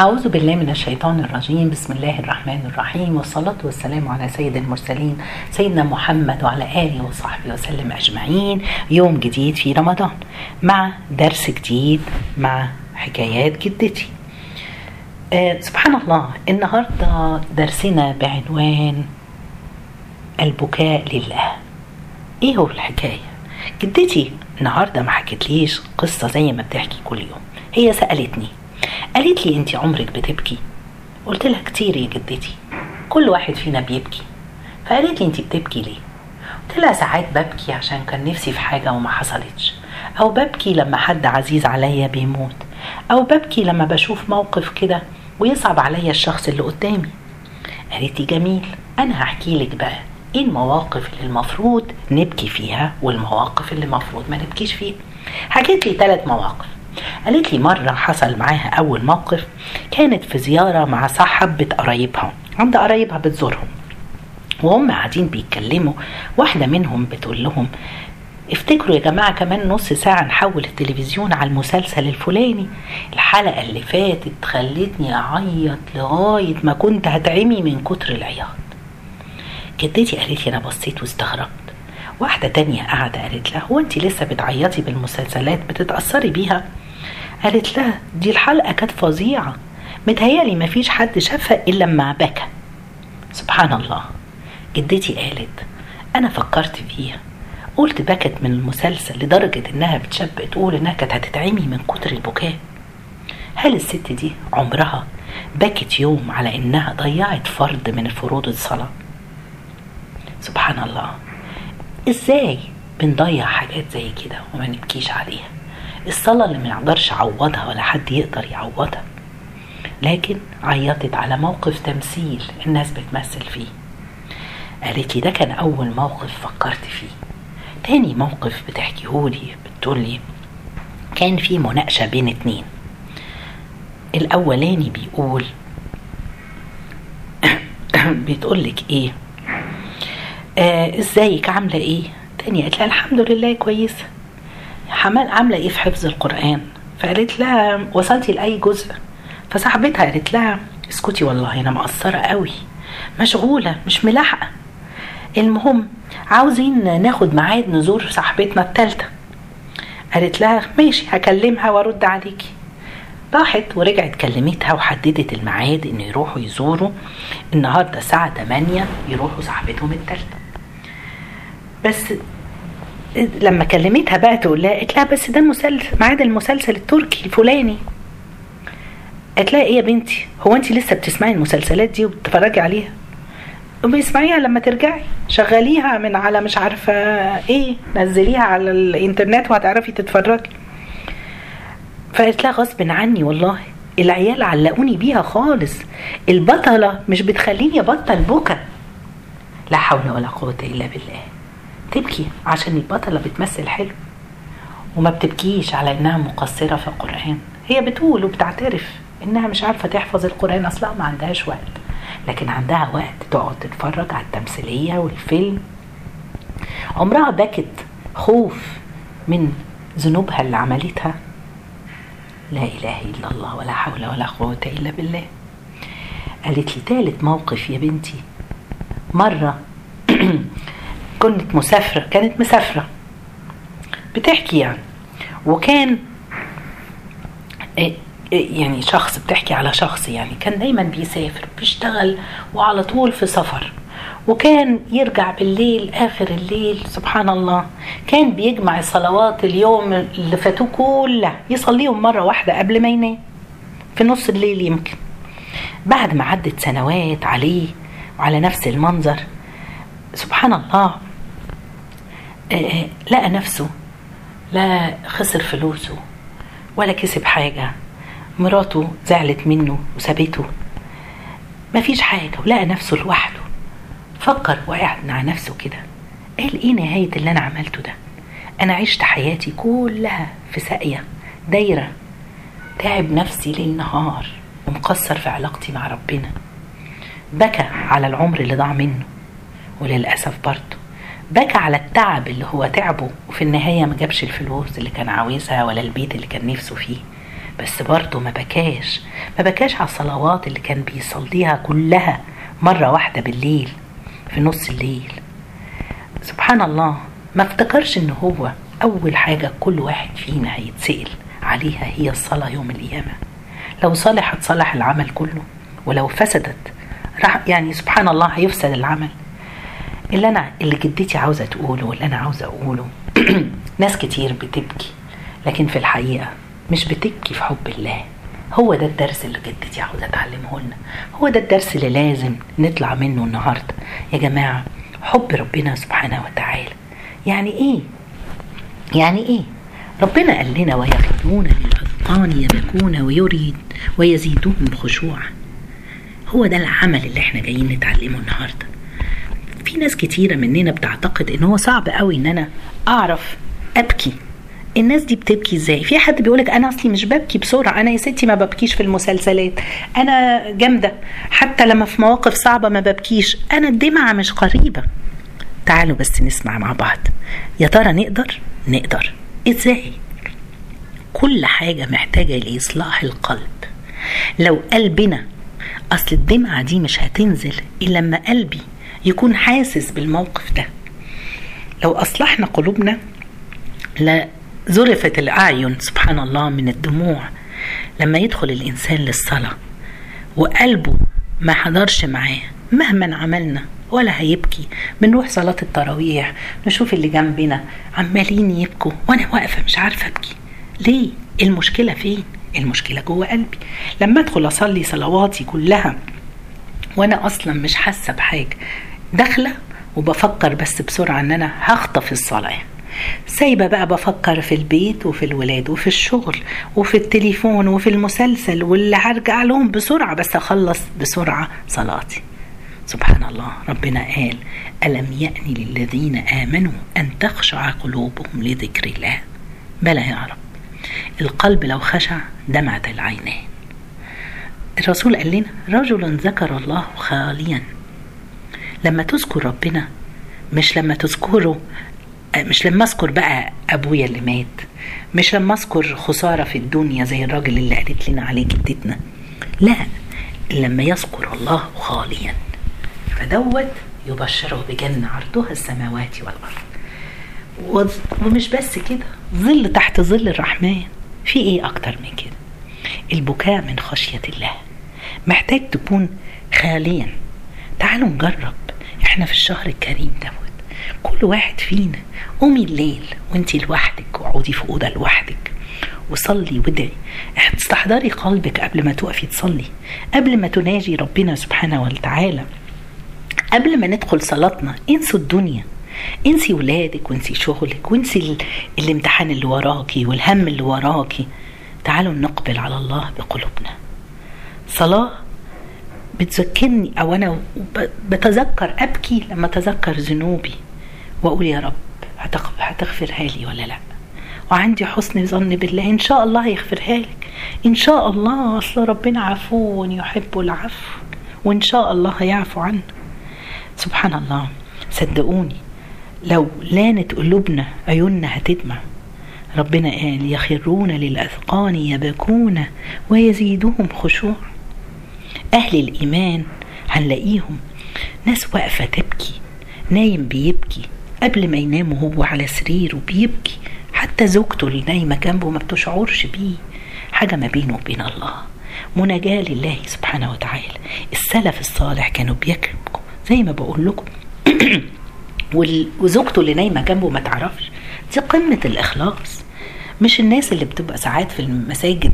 أعوذ بالله من الشيطان الرجيم. بسم الله الرحمن الرحيم. والصلاة والسلام على سيد المرسلين سيدنا محمد وعلى آله وصحبه وسلم أجمعين. يوم جديد في رمضان مع درس جديد مع حكايات جدتي. آه سبحان الله النهاردة درسنا بعنوان البكاء لله. إيه هو الحكاية؟ جدتي النهاردة ما حكتليش قصة زي ما بتحكي كل يوم. هي سألتني قالت لي انت عمرك بتبكي؟ قلت لها كتير يا جدتي كل واحد فينا بيبكي. فقالت لي انت بتبكي ليه؟ قلت لها ساعات ببكي عشان كان نفسي في حاجة وما حصلتش. أو ببكي لما حد عزيز عليا بيموت. أو ببكي لما بشوف موقف كده ويصعب عليا الشخص اللي قدامي. قالت لي جميل أنا هحكي لك بقى إيه المواقف اللي المفروض نبكي فيها والمواقف اللي المفروض ما نبكيش فيها. حكيت لي ثلاث مواقف. قالت لي مرة حصل معاها أول موقف كانت في زيارة مع صاحبة قرايبها عند قرايبها بتزورهم. وهم قاعدين بيتكلموا واحدة منهم بتقول لهم افتكروا يا جماعة كمان نص ساعة نحول التلفزيون على المسلسل الفلاني. الحلقة اللي فاتت خلتني أعيط لغاية ما كنت هتعمي من كتر العياط. جدتي قالت لي أنا بصيت واستغربت. واحدة تانية قاعدة قالت لها هو انت لسه بتعيطي بالمسلسلات؟ بتتأثري بيها؟ قالت لها دي الحلقة كانت فظيعة. متهيألي مفيش حد شافها إلا لما بكى. سبحان الله. جدتي قالت أنا فكرت فيها. قلت بكت من المسلسل لدرجة إنها بتشبه تقول إنها كانت هتتعمي من كتر البكاء. هل الست دي عمرها بكت يوم على إنها ضيعت فرض من فروض الصلاة؟ سبحان الله. إزاي بنضيع حاجات زي كده وما نبكيش عليها؟ الصلاة اللي ما نقدرش عوضها ولا حد يقدر يعوضها. لكن عيطت على موقف تمثيل الناس بتمثل فيه. قالت لي ده كان أول موقف فكرت فيه. تاني موقف بتحكيهولي بتقولي كان في مناقشة بين اتنين. الأولاني بيقول بتقولك إيه؟ آه إزيك؟ عاملة إيه؟ تانية قالت لها الحمد لله كويسة. حمال عاملة إيه في حفظ القرآن؟ فقالت لها وصلتي لأي جزء؟ فصاحبتها قالت لها اسكتي والله أنا مقصرة قوي. مشغولة مش ملاحقة. المهم عاوزين ناخد ميعاد نزور صاحبتنا التالتة. قالت لها ماشي هكلمها وأرد عليكي. راحت ورجعت كلمتها وحددت الميعاد إن يروحوا يزوروا. النهارده الساعة 8 يروحوا صاحبتهم التالتة. بس لما كلمتها بقى تقول لها قالت لها بس ده مسلسل ميعاد المسلسل التركي الفلاني. قالت لها إيه يا بنتي؟ هو انت لسه بتسمعي المسلسلات دي وبتتفرجي عليها؟ بيسمعيها لما ترجعي شغليها من على مش عارفة إيه نزليها على الإنترنت وهتعرفي تتفرجي. فقالت لها غصب عني والله العيال علقوني بيها خالص البطلة مش بتخليني أبطل بكى لا حول ولا قوة إلا بالله. تبكي عشان البطلة بتمثل حلو. وما بتبكيش على إنها مقصرة في القرآن. هي بتقول وبتعترف إنها مش عارفة تحفظ القرآن أصلا ما عندهاش وقت. لكن عندها وقت تقعد تتفرج على التمثيلية والفيلم. عمرها بكت خوف من ذنوبها اللي عملتها. لا إله إلا الله ولا حول ولا قوة إلا بالله. قالت لي تالت موقف يا بنتي. مرة كنت مسافرة كانت مسافرة. بتحكي يعني. وكان يعني شخص بتحكي على شخص يعني كان دايما بيسافر بيشتغل وعلى طول في سفر. وكان يرجع بالليل آخر الليل سبحان الله. كان بيجمع الصلوات اليوم اللي فاتوه كلها يصليهم مرة واحدة قبل ما ينام. في نص الليل يمكن. بعد ما عدت سنوات عليه وعلى نفس المنظر سبحان الله لقى نفسه لا خسر فلوسه ولا كسب حاجة. مراته زعلت منه وسابته. مفيش حاجة ولقى نفسه لوحده. فكر وقعد مع نفسه كده. قال إيه نهاية اللي أنا عملته ده؟ أنا عشت حياتي كلها في ساقية دايرة. تعب نفسي ليل نهار ومقصر في علاقتي مع ربنا. بكى على العمر اللي ضاع منه. وللأسف برضه بكى على التعب اللي هو تعبه وفي النهاية ما جابش الفلوس اللي كان عاوزها ولا البيت اللي كان نفسه فيه. بس برضه ما بكاش ما بكاش على الصلوات اللي كان بيصليها كلها مرة واحدة بالليل في نص الليل. سبحان الله ما افتكرش إن هو أول حاجة كل واحد فينا هيتسأل عليها هي الصلاة يوم القيامة. لو صلحت صلح العمل كله ولو فسدت راح يعني سبحان الله هيفسد العمل. اللي أنا اللي جدتي عاوزة تقوله واللي أنا عاوزة أقوله. ناس كتير بتبكي لكن في الحقيقة مش بتبكي في حب الله. هو ده الدرس اللي جدتي عاوزة تعلمه لنا. هو ده الدرس اللي لازم نطلع منه النهارده. يا جماعة حب ربنا سبحانه وتعالى. يعني إيه؟ يعني إيه؟ ربنا قال لنا ويخرون للاذقان يبكون ويريد ويزيدهم خشوعا. هو ده العمل اللي إحنا جايين نتعلمه النهارده. في ناس كتيرة مننا بتعتقد إن هو صعب قوي إن أنا أعرف أبكي. الناس دي بتبكي إزاي؟ في حد بيقولك أنا أصلي مش ببكي بسرعة. أنا يا ستي ما ببكيش في المسلسلات. أنا جامدة. حتى لما في مواقف صعبة ما ببكيش. أنا الدمعة مش قريبة. تعالوا بس نسمع مع بعض. يا ترى نقدر؟ نقدر. إزاي؟ كل حاجة محتاجة لإصلاح القلب. لو قلبنا أصل الدمعة دي مش هتنزل إلا لما قلبي يكون حاسس بالموقف ده. لو أصلحنا قلوبنا لزرفت الأعين سبحان الله من الدموع لما يدخل الإنسان للصلاة وقلبه ما حضرش معاه مهما عملنا ولا هيبكي. بنروح صلاة التراويح نشوف اللي جنبنا عمالين يبكوا وأنا واقفة مش عارفة أبكي. ليه؟ المشكلة فين؟ المشكلة جوه قلبي. لما أدخل أصلي صلواتي كلها وأنا أصلا مش حاسة بحاجة داخلة وبفكر بس بسرعة إن أنا هخطف الصلاة. سايبة بقى بفكر في البيت وفي الولاد وفي الشغل وفي التليفون وفي المسلسل واللي هرجع لهم بسرعة بس أخلص بسرعة صلاتي. سبحان الله ربنا قال ألم يأن للذين آمنوا أن تخشع قلوبهم لذكر الله؟ بلى يا رب القلب لو خشع دمعت العينين. الرسول قال لنا رجل ذكر الله خاليا لما تذكر ربنا مش لما تذكره مش لما اذكر بقى أبويا اللي مات مش لما اذكر خسارة في الدنيا زي الراجل اللي قالت لنا عليه جدتنا. لا لما يذكر الله خاليا. فدوت يبشره بجنة عرضها السماوات والأرض. ومش بس كده ظل تحت ظل الرحمن. في إيه أكتر من كده؟ البكاء من خشية الله. محتاج تكون خاليا. تعالوا نجرب. إحنا في الشهر الكريم دوت. كل واحد فينا قومي الليل وانتي لوحدك واقعدي في أوضة لوحدك. وصلي وادعي استحضري قلبك قبل ما تقفي تصلي. قبل ما تناجي ربنا سبحانه وتعالى. قبل ما ندخل صلاتنا انسوا الدنيا. انسي ولادك وانسي شغلك وانسي الامتحان اللي وراكي والهم اللي وراكي. تعالوا نقبل على الله بقلوبنا. صلاة بتذكرني أو أنا بتذكر أبكي لما أتذكر ذنوبي وأقول يا رب هتغفرها لي ولا لأ. وعندي حسن ظن بالله إن شاء الله هيغفرها لك. إن شاء الله أصل ربنا عفو يحب العفو وإن شاء الله هيعفو عنه. سبحان الله. صدقوني لو لانت قلوبنا عيوننا هتدمع ربنا قال يخرون للأذقان يبكون ويزيدهم خشوع. أهل الإيمان هنلاقيهم ناس واقفة تبكي نايم بيبكي قبل ما ينام وهو على سريره بيبكي حتى زوجته اللي نايمة جنبه ما بتشعرش بيه. حاجة ما بينه وبين الله. مناجاة لله سبحانه وتعالى. السلف الصالح كانوا بيبكوا زي ما بقول لكم. وزوجته اللي نايمة جنبه ما تعرفش. دي قمة الإخلاص. مش الناس اللي بتبقى ساعات في المساجد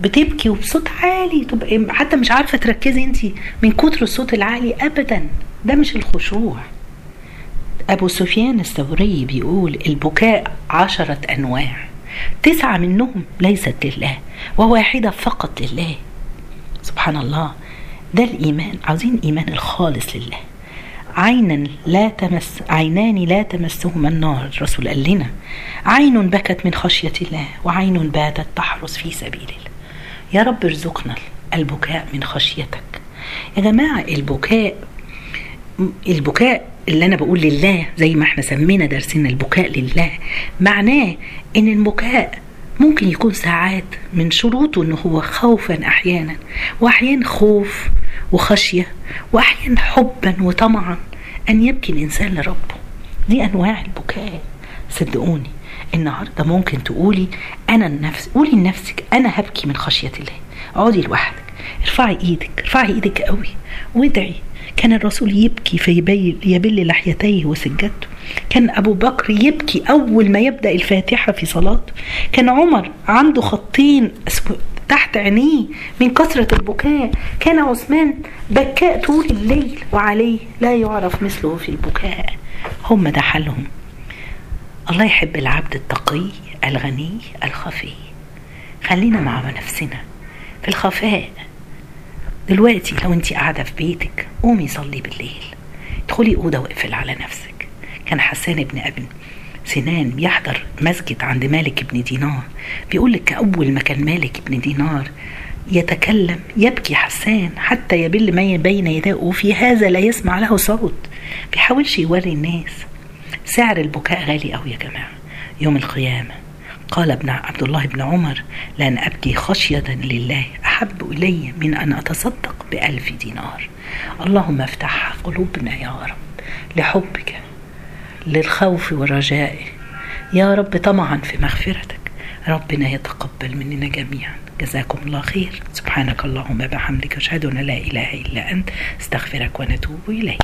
بتبكي وبصوت عالي تبقى حتى مش عارفة تركزي انت من كتر الصوت العالي أبدا. ده مش الخشوع. أبو سفيان الثوري بيقول البكاء عشرة أنواع. تسعة منهم ليست لله وواحدة فقط لله. سبحان الله. ده الإيمان. عاوزين إيمان الخالص لله. عينا لا تمس عينان لا تمسهما النار. الرسول قال لنا عين بكت من خشية الله وعين باتت تحرس في سبيل الله. يا رب ارزقنا البكاء من خشيتك. يا جماعة البكاء البكاء اللي أنا بقول لله زي ما إحنا سمينا درسنا البكاء لله معناه إن البكاء ممكن يكون ساعات من شروطه انه هو خوفا أحيانا واحيانا خوف وخشية وأحيانا حبا وطمعا أن يبكي الإنسان لربه. دي أنواع البكاء. صدقوني النهارده ممكن تقولي أنا النفس قولي لنفسك أنا هبكي من خشية الله. اقعدي لوحدك ارفعي إيدك ارفعي إيدك قوي وادعي كان الرسول يبكي فيبل لحيتيه وسجدته. كان أبو بكر يبكي أول ما يبدأ الفاتحة في صلاته. كان عمر عنده خطين تحت عينيه من كثرة البكاء. كان عثمان بكاء طول الليل وعليه لا يعرف مثله في البكاء. هم ده حالهم الله يحب العبد التقي الغني الخفي. خلينا مع نفسنا في الخفاء. دلوقتي لو انت قاعدة في بيتك قومي صلي بالليل. ادخلي أوضة واقفل على نفسك. كان حسان بن ابن سنان بيحضر مسجد عند مالك بن دينار. بيقول لك أول ما كان مالك بن دينار يتكلم يبكي حسان حتى يبل ما بين يديه وفي هذا لا يسمع له صوت. بيحاولش يوري الناس. سعر البكاء غالي قوي يا جماعة. يوم القيامة قال ابن عبد الله بن عمر لأن أبكي خشية لله أحب إلي من أن أتصدق بألف دينار. اللهم افتح قلوبنا يا رب لحبك للخوف والرجاء. يا رب طمعا في مغفرتك. ربنا يتقبل مننا جميعا. جزاكم الله خير. سبحانك اللهم بحمدك أشهد أن لا إله إلا أنت. استغفرك ونتوب إليك.